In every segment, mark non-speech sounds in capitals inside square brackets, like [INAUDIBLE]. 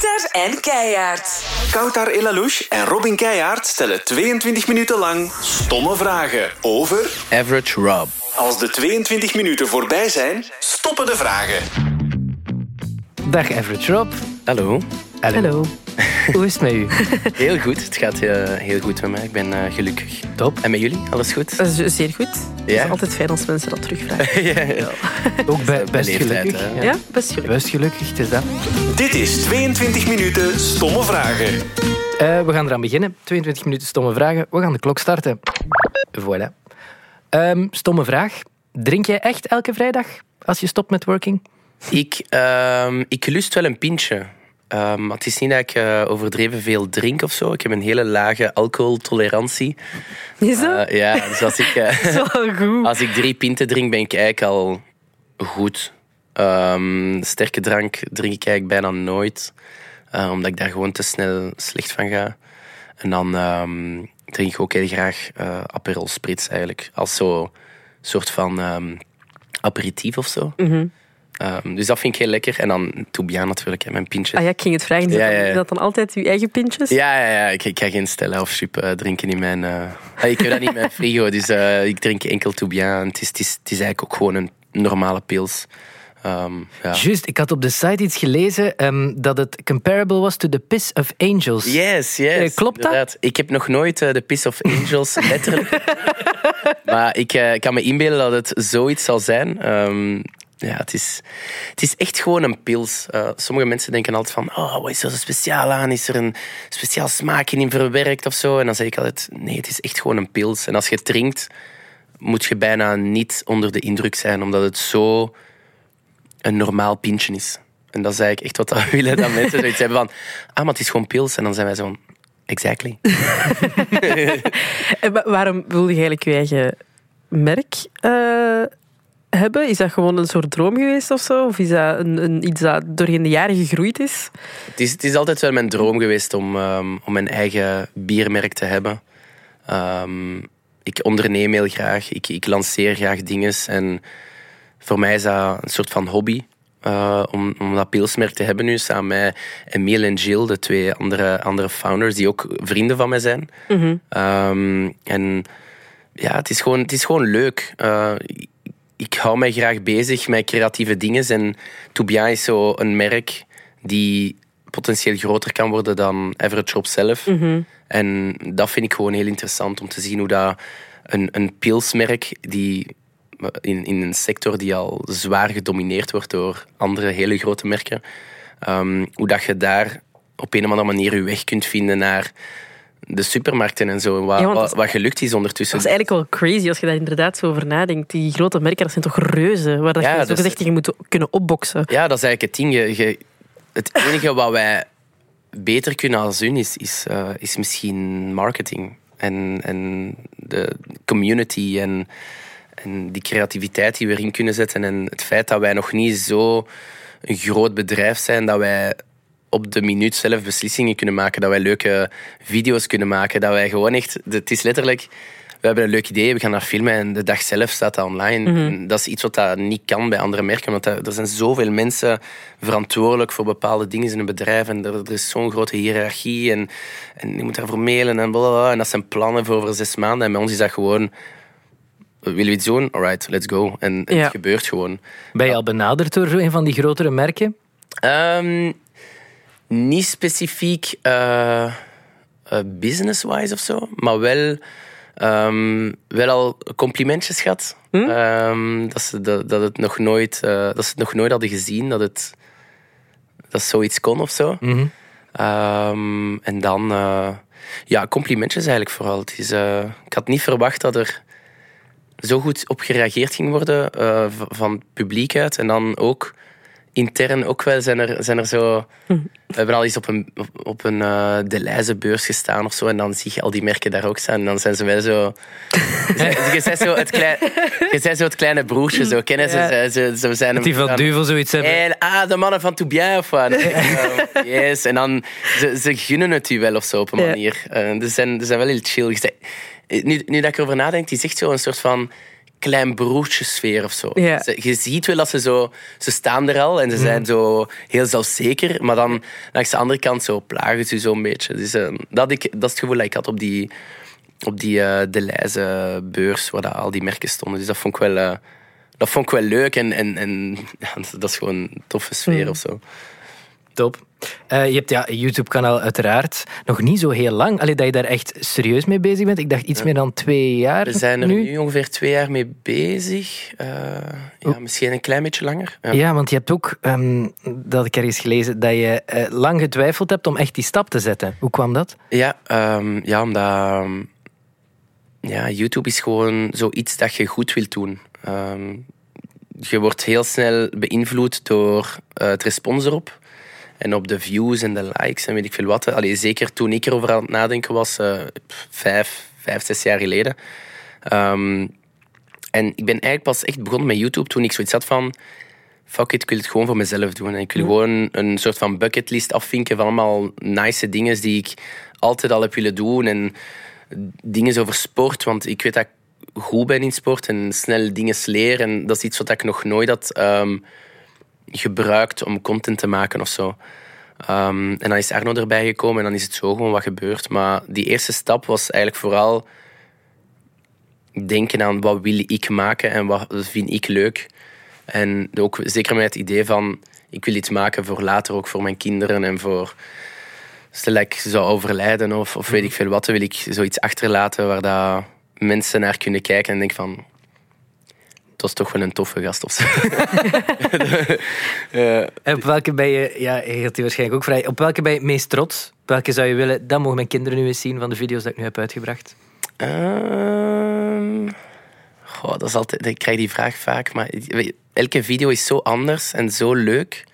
Kouter en Keijaard. Koutar Elalouche en Robin Keijaard stellen 22 minuten lang stomme vragen over... Average Rob. Als de 22 minuten voorbij zijn, stoppen de vragen. Dag Average Rob. Hallo. Hallo. Hoe is het met u? [LAUGHS] Heel goed. Het gaat eh, heel goed met mij. Ik ben eh, gelukkig. Top. En met jullie? Alles goed? Is zeer goed. Het Ja? is altijd fijn als mensen dat terugvragen. [LAUGHS] ja, ja. [LAUGHS] Ook be- best gelukkig. hè? Ja, best gelukkig. Best gelukkig, het is dat. Dit is 22 minuten stomme vragen. Eh, we gaan eraan beginnen. 22 minuten stomme vragen. We gaan de klok starten. Voilà. Ehm, stomme vraag. Drink jij echt elke vrijdag als je stopt met working? Ik, ehm, ik lust wel een pintje. Maar het is niet dat ik eh, overdreven veel drink of zo. Ik heb een hele lage alcoholtolerantie. Is dat? Eh, ja, dus als ik, [LAUGHS] wel goed. als ik drie pinten drink, ben ik eigenlijk al goed. Ehm, sterke drank drink ik eigenlijk bijna nooit. omdat ik daar gewoon te snel slecht van ga. En dan ehm, drink ik ook heel graag Aperol Spritz eigenlijk. Als zo soort van aperitief of zo. Mhm. Ehm, dus dat vind ik heel lekker. En dan Toubian natuurlijk, hè, mijn pintjes. Ah ja, ik ging het vragen. Is Ja, dat, ja, ja. is dat dan altijd uw eigen pintjes? Ja, ja, ja. Ik, ik ga geen Stella of Sup eh, drinken in mijn... eh, ah, ik heb dat niet in mijn frigo, dus eh, ik drink enkel Toubian. Het is, het, is, het is eigenlijk ook gewoon een normale pils. Ehm, ja. Juist, ik had op de site iets gelezen ehm, dat het comparable was to the piss of angels. Yes, yes. Klopt dat? Ik heb nog nooit de Piss of Angels [LAUGHS] letterlijk. maar ik kan me inbeelden dat het zoiets zal zijn. Ehm, ja, het is, het is echt gewoon een pils. Eh, sommige mensen denken altijd van, oh, wat is er zo speciaal aan? Is er een speciaal smaakje in verwerkt of zo? En dan zeg ik altijd, nee, het is echt gewoon een pils. En als je drinkt, moet je bijna niet onder de indruk zijn, omdat het zo een normaal pintje is. En dat is eigenlijk echt wat we [LAUGHS] willen, dat mensen zoiets hebben van, ah, maar het is gewoon pils. En dan zijn wij zo exactly. [LAUGHS] Waarom wil je eigenlijk je eigen merk eh, hebben? Is dat gewoon een soort droom geweest of zo? Of is dat een, een, iets dat doorheen de jaren gegroeid is? Het is, het is altijd wel mijn droom geweest om, ehm, om mijn eigen biermerk te hebben. Ehm, ik onderneem heel graag, ik, ik lanceer graag dingen. En voor mij is dat een soort van hobby. eh, om, om dat pilsmerk te hebben nu, samen met Emile en Jill, de twee andere, andere founders, die ook vrienden van mij zijn. Ehm, en ja, het is gewoon, het is gewoon leuk. Eh, ik- hou mij graag bezig met creatieve dingen. En Toubian is zo een merk die potentieel groter kan worden dan Average Rob zelf. En dat vind ik gewoon heel interessant om te zien hoe dat een, een pilsmerk die in, in een sector die al zwaar gedomineerd wordt door andere hele grote merken, ehm, hoe dat je daar op een of andere manier je weg kunt vinden naar de supermarkten en zo. Wat, Ja, wat, wat gelukt is ondertussen. Dat is eigenlijk wel crazy als je daar inderdaad zo over nadenkt. Die grote merken, dat zijn toch reuzen? Waar dat Ja, je zo gezegd tegen moet kunnen opboksen. Ja, dat is eigenlijk het ding. Je, je- het enige wat wij beter kunnen als hun is, is, eh, is misschien marketing. En, en de community en, en die creativiteit die we erin kunnen zetten. En het feit dat wij nog niet zo een groot bedrijf zijn dat wij op de minuut zelf beslissingen kunnen maken. Dat wij leuke video's kunnen maken. Dat wij gewoon echt... Het is letterlijk... We hebben een leuk idee, we gaan dat filmen en de dag zelf staat dat online. En Dat is iets wat dat niet kan bij andere merken, want dat- er zijn zoveel mensen verantwoordelijk voor bepaalde dingen in een bedrijf en er, er is zo'n grote hiërarchie en, en je moet daarvoor mailen en blablabla. En dat zijn plannen voor over zes maanden en bij ons is dat gewoon... Willen we iets doen? Alright, let's go. En Ja. het gebeurt gewoon. Ben je al benaderd door een van die grotere merken? Ehm, niet specifiek eh, business-wise of zo, maar wel, ehm, wel al complimentjes gehad. Ehm, dat, ze, dat, dat, het nog nooit, eh, dat ze het nog nooit hadden gezien, dat het dat zoiets kon of zo. Ehm, en dan, ja, complimentjes eigenlijk vooral. Het is, ik had niet verwacht dat er zo goed op gereageerd ging worden van het publiek uit. En dan ook intern ook wel zijn er, zijn er zo... We hebben al eens op een, op, op een eh Deleuze beurs gestaan of zo. En dan zie je al die merken daar ook staan. En dan zijn ze wel zo... [LAUGHS] je, bent zo het klein, je bent zo het kleine broertje. Zo. Kennen ze? Ja. Ze, zijn Dat die van Duvel zoiets hebben. en, ah, de mannen van Toubian of wat? Oh, [LAUGHS] yes. En dan, ze, ze gunnen het u wel of zo op een Ja. manier. Eh, ze, zijn, ze zijn wel heel chill. Nu, nu dat ik erover nadenk, die zegt zo een soort van klein broertjesfeer of zo. Ze- je ziet wel dat ze zo... Ze staan er al en ze zijn zo heel zelfzeker. Maar dan langs de andere kant zo plagen ze zo een beetje. Dus, eh, dat, ik, dat is het gevoel dat ik had op die, op die De Leize beurs, waar dat al die merken stonden. Dus dat vond ik wel, eh, dat vond ik wel leuk. En, en, en ja, [LAUGHS] dat is gewoon een toffe sfeer of zo. Top. Eh, je hebt ja, een YouTube-kanaal uiteraard. Nog niet zo heel lang. Allee, dat je daar echt serieus mee bezig bent. Ik dacht iets meer dan twee jaar We zijn er nu. nu, ongeveer twee jaar mee bezig. Eh, ja, misschien een klein beetje langer. Ja. Ja, want je hebt ook, ehm, dat ik ergens gelezen, dat je eh, lang getwijfeld hebt om echt die stap te zetten. Hoe kwam dat? Ja, ehm, ja omdat ehm, ja, YouTube is gewoon zoiets dat je goed wilt doen. Je wordt heel snel beïnvloed door het respons erop. En op de views en de likes en weet ik veel wat. Allee, zeker toen ik erover aan het nadenken was, eh, vijf, vijf, zes jaar geleden. Ehm, en ik ben eigenlijk pas echt begonnen met YouTube toen ik zoiets had van... Fuck it, ik wil het gewoon voor mezelf doen. En ik wil gewoon een soort van bucketlist afvinken van allemaal nice dingen die ik altijd al heb willen doen. En dingen over sport, want ik weet dat ik goed ben in sport en snel dingen leer. En dat is iets wat ik nog nooit had ehm, gebruikt om content te maken of zo. Ehm, en dan is Arno erbij gekomen en dan is het zo gewoon wat gebeurd. Maar die eerste stap was eigenlijk vooral denken aan wat wil ik maken en wat vind ik leuk. En ook zeker met het idee van ik wil iets maken voor later, ook voor mijn kinderen en voor stel dat ik zou overlijden of, of weet ik veel wat, dan wil ik zoiets achterlaten waar dat mensen naar kunnen kijken en denken van dat is toch wel een toffe gast of zo. [LAUGHS] Eh, En op welke ben je, ja, gaat die waarschijnlijk ook vrij, op welke ben je het meest trots? Op welke zou je willen, dat mogen mijn kinderen nu eens zien van de video's dat ik nu heb uitgebracht? Ehm, goh, dat is altijd, ik krijg die vraag vaak, maar elke video is zo anders en zo leuk.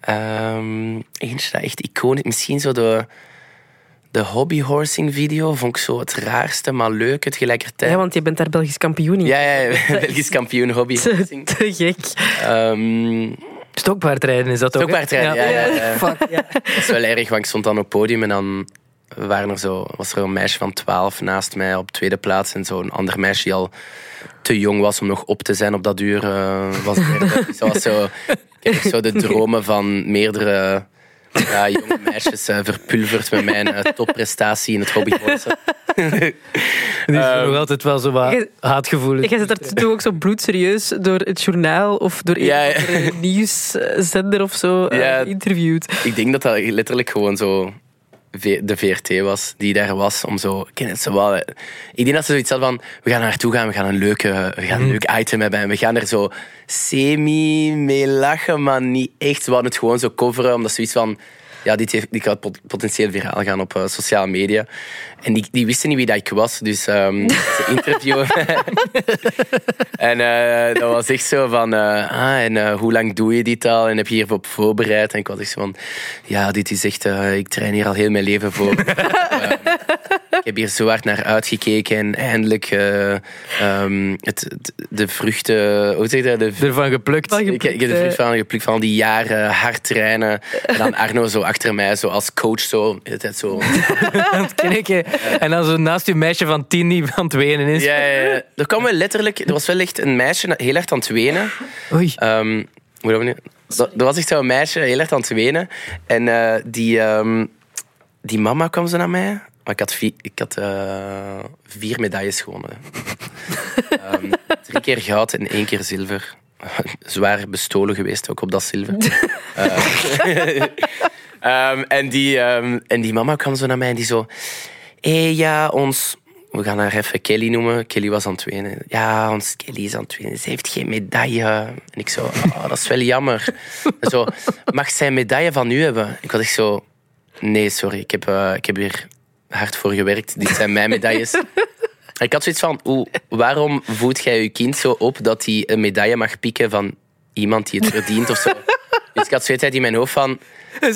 Ehm, eentje dat echt iconisch, misschien zo de, de hobbyhorsing video, vond ik zo het raarste, maar leuk tegelijkertijd. Ja, want je bent daar Belgisch kampioen in. Ja, ja, [LAUGHS] Belgisch kampioen hobbyhorsing. te gek. Ehm Stokpaardrijden is dat ook? Stokpaardrijden, ja, ja, ja. [LAUGHS] Fuck, ja. Dat is wel erg, want ik stond dan op het podium en dan waren er zo, was er een meisje van 12 naast mij op tweede plaats en zo'n ander meisje die al te jong was om nog op te zijn op dat uur. eh, was. [LAUGHS] Dus dat was zo, ik heb zo de dromen van meerdere ja, jonge meisjes eh, verpulverd met mijn eh, topprestatie in het hobbyhorsen. Dus [LAUGHS] Ehm, nog altijd wel zo wat Je- haatgevoelens. Jij zit daar toen ook zo bloedserieus door het journaal of door een Ja, ja. nieuwszender of zo eh, Ja. geïnterviewd. Ik denk dat dat letterlijk gewoon zo de VRT was die daar was om zo. Ik ken het zo wel. Ik denk dat ze zoiets hadden van: we gaan naartoe gaan, we gaan een, leuke, we gaan een leuk item hebben en we gaan er zo semi mee lachen, maar niet echt. We hadden het gewoon zo coveren, omdat zoiets van. Ja, dit, heeft, dit gaat pot- potentieel viraal gaan op eh, sociale media. En die, die wisten niet wie dat ik was, dus ehm [LAUGHS] ze interviewen mij. [LAUGHS] En eh, dat was echt zo van, eh, ah, en eh, hoe lang doe je dit al? En heb je hierop voorbereid? En ik was echt zo van, ja, dit is echt, eh, ik train hier al heel mijn leven voor. [LAUGHS] Ik heb hier zo hard naar uitgekeken en eindelijk eh, ehm, het, de vruchten, hoe zeg je dat? De, Ervan geplukt. Van ik, ik heb de vrucht van geplukt van al die jaren hard trainen. En dan Arno zo achter mij, zo als coach, zo, de hele tijd zo. [LAUGHS] aan het. En dan zo naast je meisje van tien die aan het wenen is. Ja, ja, ja. Er kwam wel letterlijk, er was wel echt een meisje heel erg aan het wenen. Oei. Ehm, hoe dat we nu? Er was echt zo'n meisje heel erg aan het wenen. En eh, die, ehm, die mama kwam zo naar mij. Maar ik had, vier, ik had eh, vier medailles gewonnen. [LAUGHS] Ehm, drie keer goud en één keer zilver. [LAUGHS] Zwaar bestolen geweest, ook op dat zilver. Eh, ehm, en, die, ehm, en die mama kwam zo naar mij en die zo... Hé, ja, ons... We gaan haar even Kelly noemen. Kelly was aan het wenen. Ja, ons Kelly is aan het wenen. Ze heeft geen medaille. En ik zo, oh, dat is wel jammer. [LAUGHS] En zo, mag zij een medaille van u hebben? Ik was echt zo... Nee, sorry, ik heb, eh, ik heb hier hard voor gewerkt. Dit zijn mijn medailles. [LAUGHS] Ik had zoiets van, oeh, waarom voedt jij je kind zo op dat hij een medaille mag pikken van iemand die het verdient of zo? Dus ik had zoiets uit in mijn hoofd van,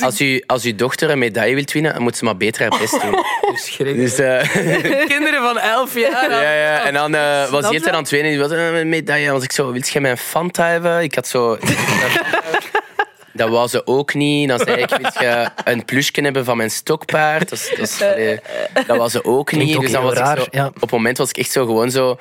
als, u, als uw dochter een medaille wilt winnen, dan moet ze maar beter haar best doen. [LAUGHS] Dus, eh, [LAUGHS] Kinderen van elf jaar. ja, ja, en dan eh, was eerste aan het wenen, die was eh, een medaille. Dan was ik zo, wil jij mijn Fanta hebben? Ik had zo... dat wou ze ook niet. Dan zei ik, wil je een plusje hebben van mijn stokpaard? Dat, wou ze ook niet. ook dus dan was ik zo, ja. op het moment was ik echt zo gewoon zo...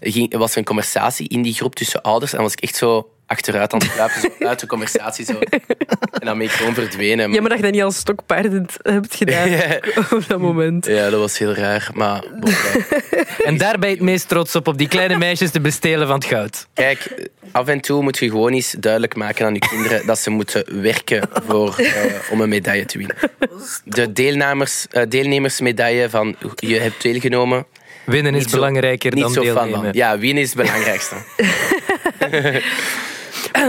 Ging, was er een conversatie in die groep tussen ouders. En was ik echt zo achteruit aan het sluipen. Zo uit de conversatie. Zo. En dan ben ik gewoon verdwenen. Ja, maar dat je dat niet als stokpaardend hebt gedaan [LAUGHS] Ja. op dat moment. Ja, dat was heel raar. Maar. En daar ben je het meest trots op, op die kleine meisjes te bestelen van het goud. Kijk, af en toe moet je gewoon eens duidelijk maken aan je kinderen dat ze moeten werken voor, eh, om een medaille te winnen. De deelnemers, eh, deelnemersmedaille van je hebt deelgenomen. Winnen is Niet zo- belangrijker Niet dan deelnemen. van. Ja, winnen is het belangrijkste. [LAUGHS]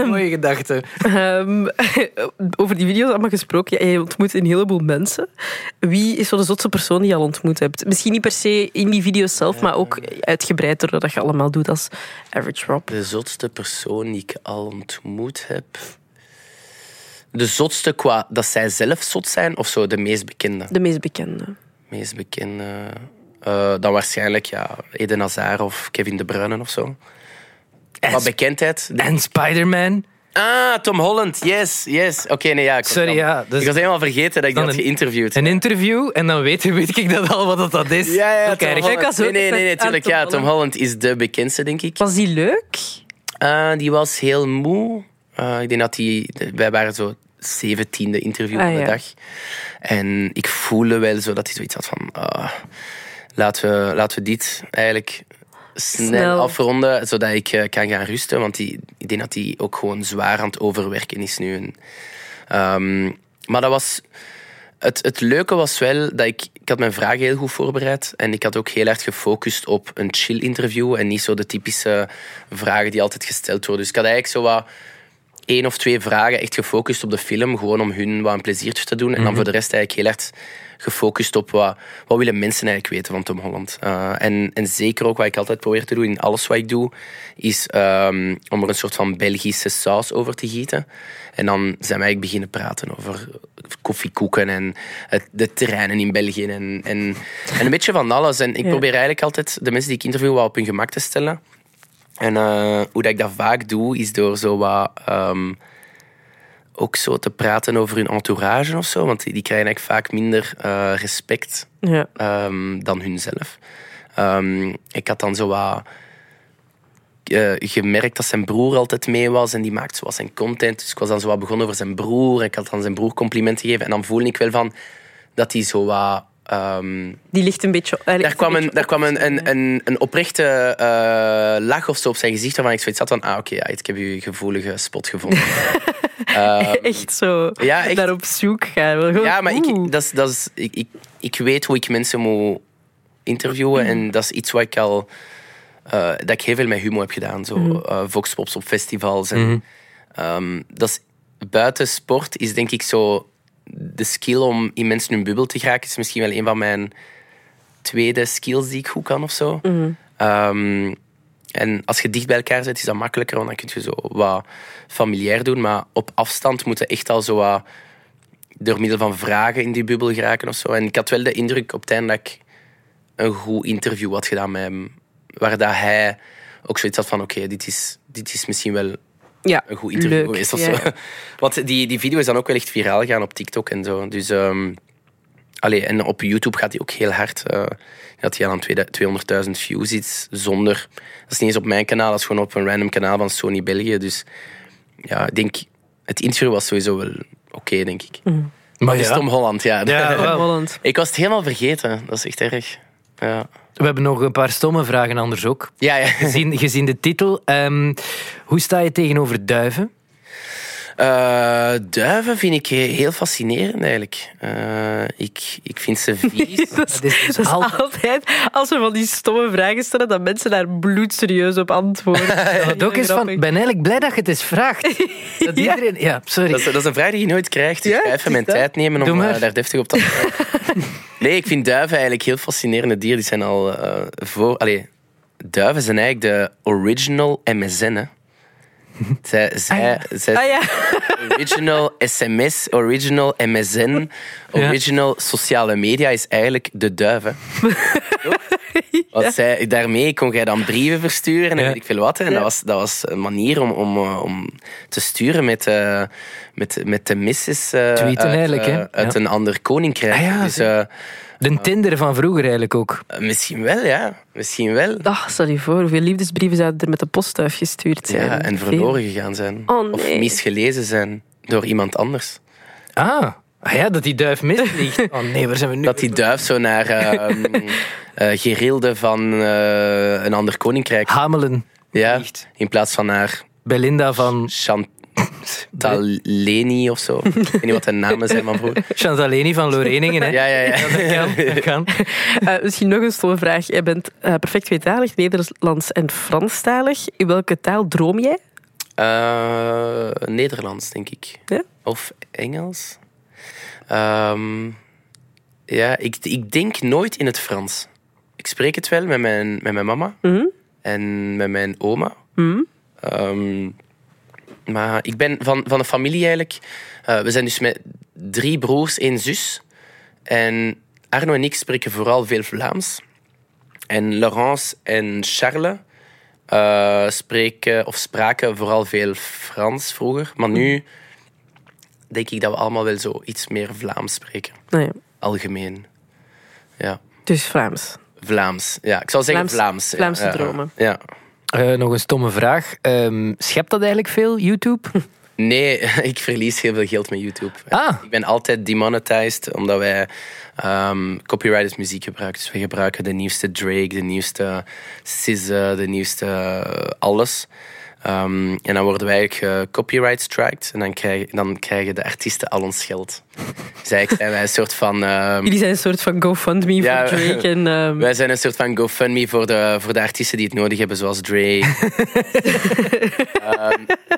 Mooie gedachte. Ehm, [LAUGHS] over die video's allemaal gesproken. Ja, je ontmoet een heleboel mensen. Wie is zo de zotste persoon die je al ontmoet hebt? Misschien niet per se in die video's zelf, maar ook uitgebreid doordat je allemaal doet als Average Rob. De zotste persoon die ik al ontmoet heb. De zotste qua dat zij zelf zot zijn of zo, de meest bekende. De meest bekende. meest bekende. eh, dan waarschijnlijk ja, Eden Hazard of Kevin De Bruyne of zo. Wat bekendheid. En Spider-Man. Ah, Tom Holland. Yes, yes. Oké, nee, ja. Ik Sorry, ja, dus- ik was helemaal vergeten dat ik dat had geïnterviewd. Een interview en dan weet, [LAUGHS] weet ik dat al wat dat- dat is. ja, ja, Ook Tom. Holland. Nee, ook nee, nee, nee, aan tuurlijk. Tom Ja, Tom Holland. Is de bekendste, denk ik. Was die leuk? Ah, die was heel moe. Ah, ik denk dat die... Wij waren zo zeventiende interview Ah, van de ja. dag. En ik voelde wel zo dat hij zoiets had van... ah, laten, we, laten we dit eigenlijk snel, Snel. afronden, zodat ik eh, kan gaan rusten. Want die, ik denk dat hij ook gewoon zwaar aan het overwerken is nu. En, ehm, maar dat was... Het, het leuke was wel dat ik... Ik had mijn vragen heel goed voorbereid. En ik had ook heel erg gefocust op een chill interview. En niet zo de typische vragen die altijd gesteld worden. Dus ik had eigenlijk zo wat één of twee vragen echt gefocust op de film. Gewoon om hun wat een pleziertje te doen. En dan voor de rest eigenlijk heel erg gefocust op wat, wat willen mensen eigenlijk weten van Tom Holland. Eh, en, en zeker ook wat ik altijd probeer te doen in alles wat ik doe, is ehm, om er een soort van Belgische saus over te gieten. En dan zijn we eigenlijk beginnen praten over koffiekoeken en het, de terreinen in België en, en, en een beetje van alles. En ik probeer eigenlijk altijd de mensen die ik interview wat op hun gemak te stellen. En eh, hoe dat ik dat vaak doe, is door zo wat... ehm, ook zo te praten over hun entourage of zo. Want die, krijgen eigenlijk vaak minder eh, respect Ja. ehm, dan hunzelf. Ehm, ik had dan zo wat eh, gemerkt dat zijn broer altijd mee was en die maakte zo wat zijn content. Dus ik was dan zo wat begonnen over zijn broer ik had dan zijn broer complimenten gegeven. En dan voelde ik wel van dat hij zo wat... ehm, Die ligt een beetje... hij ligt daar kwam, een, daar kwam een, een, een, een oprechte eh, lach of zo op zijn gezicht waarvan ik zoiets had van ah oké, ja, ik heb uw gevoelige spot gevonden. [LAUGHS] Ehm, Echt zo Ja, echt. daar op zoek gaan. Gewoon, ja, maar oeh. ik, dat is, dat is, ik, ik, ik weet hoe ik mensen moet interviewen. En dat is iets wat ik al... eh, dat ik heel veel met humor heb gedaan. Zo eh, voxpops op festivals. En, ehm, dat is, buiten sport is denk ik zo... De skill om in mensen hun bubbel te geraken... is misschien wel een van mijn tweede skills die ik goed kan of zo. Ehm, en als je dicht bij elkaar zit, is dat makkelijker, want dan kun je zo wat familiair doen. Maar op afstand moet je echt al zo wat door middel van vragen in die bubbel geraken of zo. En ik had wel de indruk op het einde dat ik een goed interview had gedaan met hem. Waar dat hij ook zoiets had van, oké, dit, is, dit is misschien wel ja, een goed interview leuk. geweest of Ja. zo. [LAUGHS] Want die, die video is dan ook wel echt viraal gegaan op TikTok en zo. Dus, ehm allee, en op YouTube gaat hij ook heel hard. eh dat hij al aan 200.000 views iets zonder... Dat is niet eens op mijn kanaal, dat is gewoon op een random kanaal van Sony België. Dus ja, ik denk... Het interview was sowieso wel oké, denk ik. Mhm. Maar Het is ja, Tom Holland, ja. Ja. [LAUGHS] Holland. Ik was het helemaal vergeten. Dat is echt erg. Ja, we hebben nog een paar stomme vragen anders ook. ja. ja. Gezien, gezien de titel. Ehm, hoe sta je tegenover duiven? Eh, duiven vind ik heel fascinerend eigenlijk. Eh, ik, ik vind ze [LAUGHS] vies. Dat is, Dat is dus dat is altijd- altijd... als we van die stomme vragen stellen, dat mensen daar bloedserieus op antwoorden. [LAUGHS] Dat ook is van, ik ben eigenlijk blij dat je het eens vraagt. [LAUGHS] Dat Ja. iedereen, ja, sorry. Dat is, dat is een vraag die je nooit krijgt. Dus Ja, ik ga even mijn dat. tijd nemen om eh, daar deftig op te antwoorden. Nee, ik vind duiven eigenlijk heel fascinerende dieren. Die zijn al eh, voor... Allee, duiven zijn eigenlijk de original MSN, hè. Zij, zij, zij Ah ja, original sms, original MSN, original sociale media is eigenlijk de duiven. [LAUGHS] Want zij, daarmee kon jij dan brieven versturen en weet ik veel wat. En dat, was, dat was een manier om, om, eh, om te sturen met, eh, met, met de misses Tweeten uit, eigenlijk, hè? eh, uit een ander koninkrijk. Ah dus De Tinder van vroeger eigenlijk ook. misschien wel, ja. Misschien wel. Ach, stel je voor, hoeveel liefdesbrieven zouden er met de post uitgestuurd zijn? Ja, en Veel. verloren gegaan zijn. Oh, Of misgelezen zijn door iemand anders. Ah. ah ja, dat die duif misvliegt. [LAUGHS] Oh nee, waar zijn we nu? Dat die duif zo naar [LAUGHS] ehm eh, Gerilde van eh, een ander koninkrijk. Hamelen. Ja, vliegt. in plaats van naar Belinda van Chantaleni of zo. Ik weet niet wat de namen zijn van vroeger. [LAUGHS] Chantaleni van Loreningen. Hè? Ja, ja, ja. Dat kan, dat [LAUGHS] kan. Eh, misschien nog een stomme vraag. Jij bent eh, perfect tweetalig, Nederlands en Franstalig. In welke taal droom jij? Eh, Nederlands, denk ik. Ja? Of Engels. Ehm, ja, ik, ik denk nooit in het Frans. Ik spreek het wel met mijn, met mijn mama Mhm. en met mijn oma. Ehm, maar ik ben van, van een familie eigenlijk. eh, we zijn dus met drie broers, één zus. En Arno en ik spreken vooral veel Vlaams. En Laurence en Charles eh, spreken of spraken vooral veel Frans vroeger. Maar nu denk ik dat we allemaal wel zo iets meer Vlaams spreken. Ja, Algemeen. Ja, dus Vlaams. Vlaams. Ja, ik zou zeggen Vlaams- Vlaams. Vlaamse dromen. Ja. Eh, nog een stomme vraag. Ehm, schept dat eigenlijk veel, YouTube? [LAUGHS] Nee, [LAUGHS] ik verlies heel veel geld met YouTube. Ah. Ik ben altijd demonetized omdat wij ehm copyrighted muziek gebruiken. Dus we gebruiken de nieuwste Drake, de nieuwste SZA, de nieuwste eh, alles. Ehm, en dan worden wij eigenlijk eh, copyright striked en dan, krijg, dan krijgen de artiesten al ons geld. Dus eigenlijk zijn wij een soort van... ehm, Jullie zijn een soort van GoFundMe Ja, voor Drake. [LAUGHS] En, ehm, wij zijn een soort van GoFundMe voor de, voor de artiesten die het nodig hebben, zoals Drake. [LAUGHS]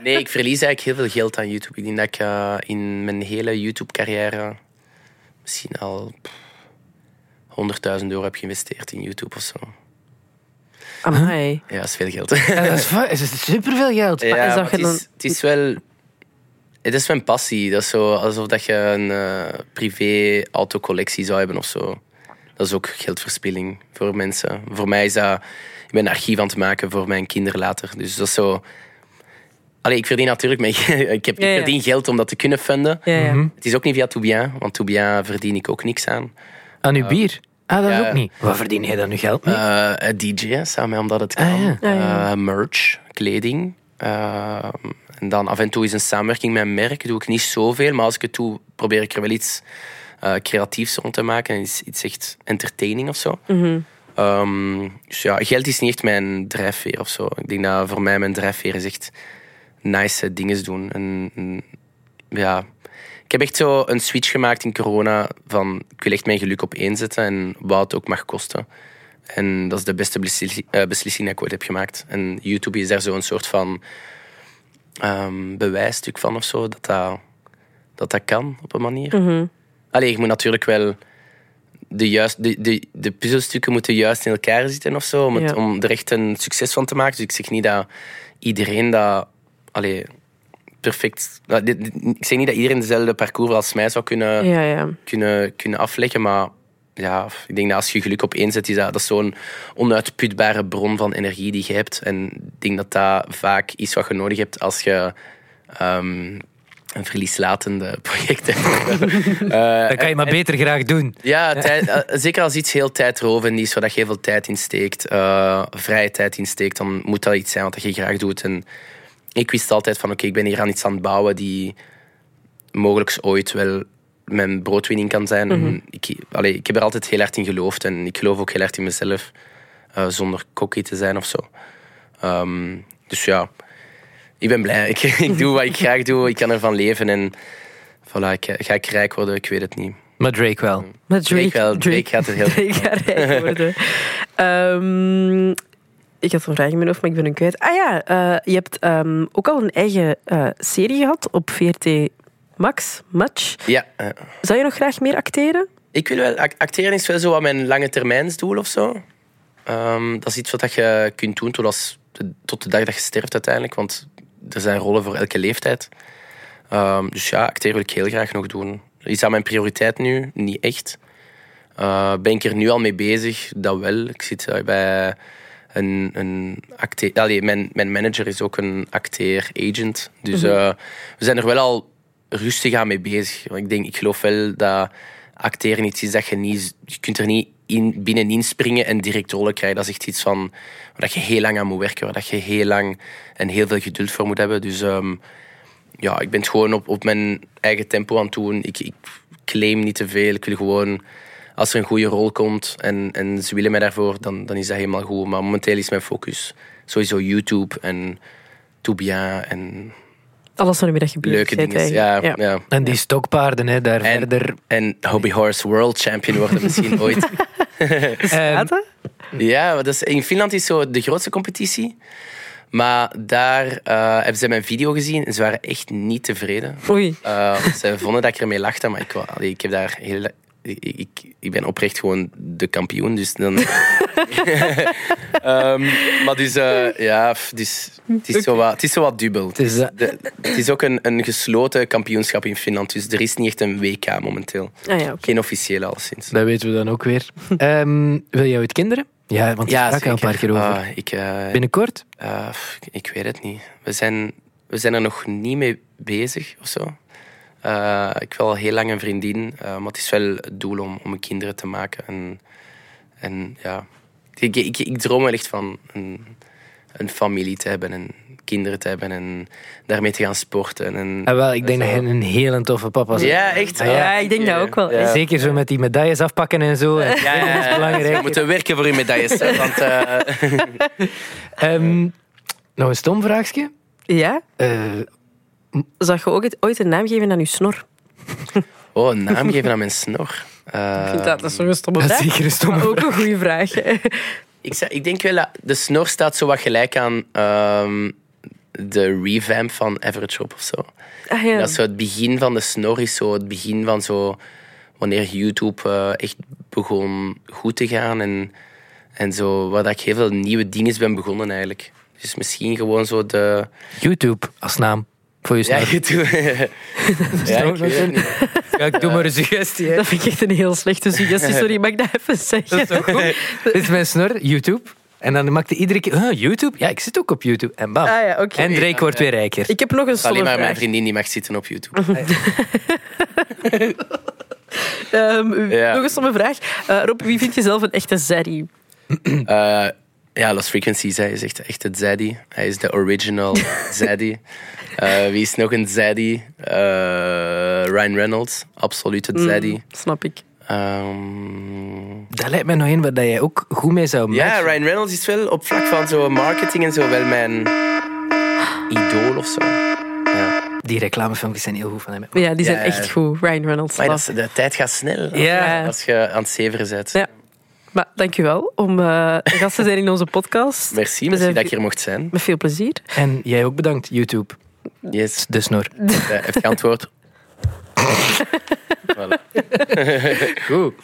Nee, ik verlies eigenlijk heel veel geld aan YouTube. Ik denk dat ik eh, in mijn hele YouTube-carrière misschien al pff, 100.000 euro heb geïnvesteerd in YouTube of zo. Amai. Ja, dat is veel geld. Ja, dat is, [LAUGHS] superveel geld. Ja, is dat het, je dan- is, het is wel... Het is mijn passie. Dat is zo alsof dat je een eh, privé autocollectie zou hebben of zo. Dat is ook geldverspilling voor mensen. Voor mij is dat... Ik ben een archief aan het maken voor mijn kinderen later. Dus dat is zo... Allee, ik verdien natuurlijk... Met, [LAUGHS] ik, heb, Ja, ja. ik verdien geld om dat te kunnen funden. Ja, ja. Mhm. Het is ook niet via Toubien, want Toubien verdien ik ook niks aan. Aan uw bier? Ah, dat ook niet. Waar verdien jij dan nu geld mee? Eh, DJ, hè, samen omdat het kan. Ah, ja. Ja, ja. Eh, merch, kleding. Eh, en dan af en toe is een samenwerking met een merk. Doe ik niet zoveel, maar als ik het doe, probeer ik er wel iets eh, creatiefs rond te maken. En iets, iets echt entertaining of zo. Mhm. Ehm, dus ja, geld is niet echt mijn drijfveer of zo. Ik denk dat voor mij mijn drijfveer is echt nice dingen doen. En, en, ja, ik heb echt zo een switch gemaakt in corona van ik wil echt mijn geluk op één zetten en wat het ook mag kosten. En dat is de beste eh, beslissing die ik ooit heb gemaakt. En YouTube is daar zo'n soort van ehm, bewijsstuk van of zo, dat dat, dat dat kan op een manier. Mhm. Allee, je moet natuurlijk wel de, juist, de, de, de puzzelstukken moeten juist in elkaar zitten of zo, om, het, Ja. om er echt een succes van te maken. Dus ik zeg niet dat iedereen dat... Allee, perfect... dit- dit- Ik zeg niet dat iedereen dezelfde parcours als mij zou kunnen, Ja, ja. kunnen, kunnen afleggen, maar ja, ik denk dat als je geluk op één zet, is dat, dat is zo'n onuitputbare bron van energie die je hebt. En ik denk dat dat vaak is wat je nodig hebt als je ehm, een verlieslatende project hebt. [LAUGHS] Eh, Dat kan je maar beter graag doen. ja, tijd- eh, zeker als iets heel tijdrovend is, waar dat je heel veel tijd in steekt, eh, vrije tijd in steekt, dan moet dat iets zijn wat je graag doet. En ik wist altijd van, oké, ik ben hier aan iets aan het bouwen die mogelijk ooit wel mijn broodwinning kan zijn. En ik, allee, ik heb er altijd heel hard in geloofd en ik geloof ook heel hard in mezelf, eh, zonder cocky te zijn of zo. Ehm, dus ja, ik ben blij. [LAUGHS] Ik, ik doe wat ik graag doe, ik kan ervan leven en voilà, ik, ga ik rijk worden, ik weet het niet. Maar Drake wel. Met Drake, Drake wel, Drake gaat het heel Drake gaat rijk worden. [LAUGHS] Ehm, ik had een vraag in mijn hoofd, maar ik ben hem kwijt. Ah ja, eh, je hebt ehm, ook al een eigen eh, serie gehad op VRT Max, Match. Ja, eh, Zou je nog graag meer acteren? ik wil wel, ac- acteren is wel zo wat mijn lange termijnsdoel of zo. Ehm, dat is iets wat je kunt doen tot, als, tot de dag dat je sterft uiteindelijk, want er zijn rollen voor elke leeftijd. Ehm, dus ja, acteren wil ik heel graag nog doen. Is dat mijn prioriteit nu? Niet echt. Ben ik er nu al mee bezig? Dat wel. Ik zit bij een, een acteur... Allee, mijn, mijn manager is ook een acteer-agent. Dus eh, we zijn er wel al rustig aan mee bezig. Want Ik, denk, ik geloof wel dat acteren iets is dat je niet... Je kunt er niet in, binnenin springen en direct rollen krijgen. Dat is echt iets van... Waar dat je heel lang aan moet werken. Waar dat je heel lang en heel veel geduld voor moet hebben. Dus... ehm, ja, ik ben het gewoon op, op mijn eigen tempo aan het doen. Ik, ik claim niet te veel. Ik wil gewoon, als er een goede rol komt en, en ze willen mij daarvoor, dan, dan is dat helemaal goed. Maar momenteel is mijn focus sowieso YouTube en Tout Bien en Alles waarmee dat je bezig leuke dingen. Ja, ja. En die stokpaarden, hè, daar En, verder. en Hobby Horse World Champion worden misschien [LAUGHS] ooit. [LAUGHS] Ehm, dat? Ja, maar dat is, in Finland is zo de grootste competitie. Maar daar eh, hebben ze mijn video gezien en ze waren echt niet tevreden. Oei. Uh, ze vonden dat ik ermee lachte, maar ik, allee, ik heb daar heel... Ik, ik, ik ben oprecht gewoon de kampioen, dus dan... [LAUGHS] Ehm, maar dus, eh, ja, dus, het, is zo wat, het is zo wat dubbel. Het is, eh, De- het is ook een, een gesloten kampioenschap in Finland, dus er is niet echt een WK momenteel. Ah ja, oké. Geen officiële, alleszins. dat weten we dan ook weer. Ehm, wil jij ooit kinderen? Ja, want daar sprak je al een paar keer over. Ah, ik, eh, Binnenkort? ik weet het niet. We zijn, we zijn er nog niet mee bezig of zo. Eh, ik wil al heel lang een vriendin, eh, maar het is wel het doel om, om kinderen te maken. En, en ja, ik, ik, ik droom wel echt van een, een familie te hebben en kinderen te hebben en daarmee te gaan sporten. En, Ah, wel, ik denk dat je een hele toffe papa bent. Ja, echt. Ah, ja. Ja, ik denk dat ook wel. Zeker zo met die medailles afpakken en zo. Ja, ja, Dat is belangrijk. We moeten werken voor uw medailles. Hè, want, eh, [LAUGHS] Ehm, nog een stom vraagje. Ja? Eh, Zou je ook het- ooit een naam geven aan je snor? [LAUGHS] oh, een naam geven aan mijn snor. Eh, Ik vind dat, dat is toch een stomme dat is vraag? zeker een stomme Maar ook een goede vraag. [LAUGHS] Ik, zou- ik denk wel dat de snor staat zo wat gelijk aan ehm, de revamp van Average Rob of zo. Ah, ja. Dat is zo het begin van de snor is zo het begin van zo wanneer YouTube eh, echt begon goed te gaan en, en zo waar dat ik heel veel nieuwe dingen ben begonnen eigenlijk. Dus misschien gewoon zo de YouTube als naam voor je ja, snor. YouTube. [LAUGHS] ja, [LAUGHS] ik weet het niet. Ja, ik doe maar een suggestie. hè. Dat vind ik echt een heel slechte suggestie. [LAUGHS] Sorry, mag ik dat even zeggen? Dat is toch goed? Dit is mijn snor, YouTube. En dan maakte iedere keer, YouTube? Ja, ik zit ook op YouTube. En bam. Ah ja, oké. En Drake wordt weer rijker. Ik heb nog een stomme Alleen maar mijn vriendin die mag zitten op YouTube. Ehm, Ja. Nog een stomme vraag. Eh, Rob, wie vind je zelf een echte zaddy? Eh, ja, Lost Frequencies, hij is echt, echt het Zaddy. Hij is de original [LAUGHS] Zaddy. Eh, wie is nog een Zaddy? Eh, Ryan Reynolds, absoluut het Zaddy. Snap ik. Ehm, Dat lijkt mij nog een waar dat jij ook goed mee zou ja, matchen. Ryan Reynolds is wel op vlak van zo marketing en zo wel mijn idool of zo. Ja. Die reclamefilmpjes zijn heel goed van hem. Ja, die zijn Ja, echt goed. Ryan Reynolds. Maar dat de tijd gaat snel Ja. als je aan het zeveren bent. Ja. Maar dankjewel om eh gast te zijn in onze podcast. Merci, merci dat ik hier mocht zijn. Met veel plezier. En jij ook bedankt, YouTube. Yes, De snor. [LAUGHS] uh, heeft geantwoord. [LAUGHS] voilà. Goed.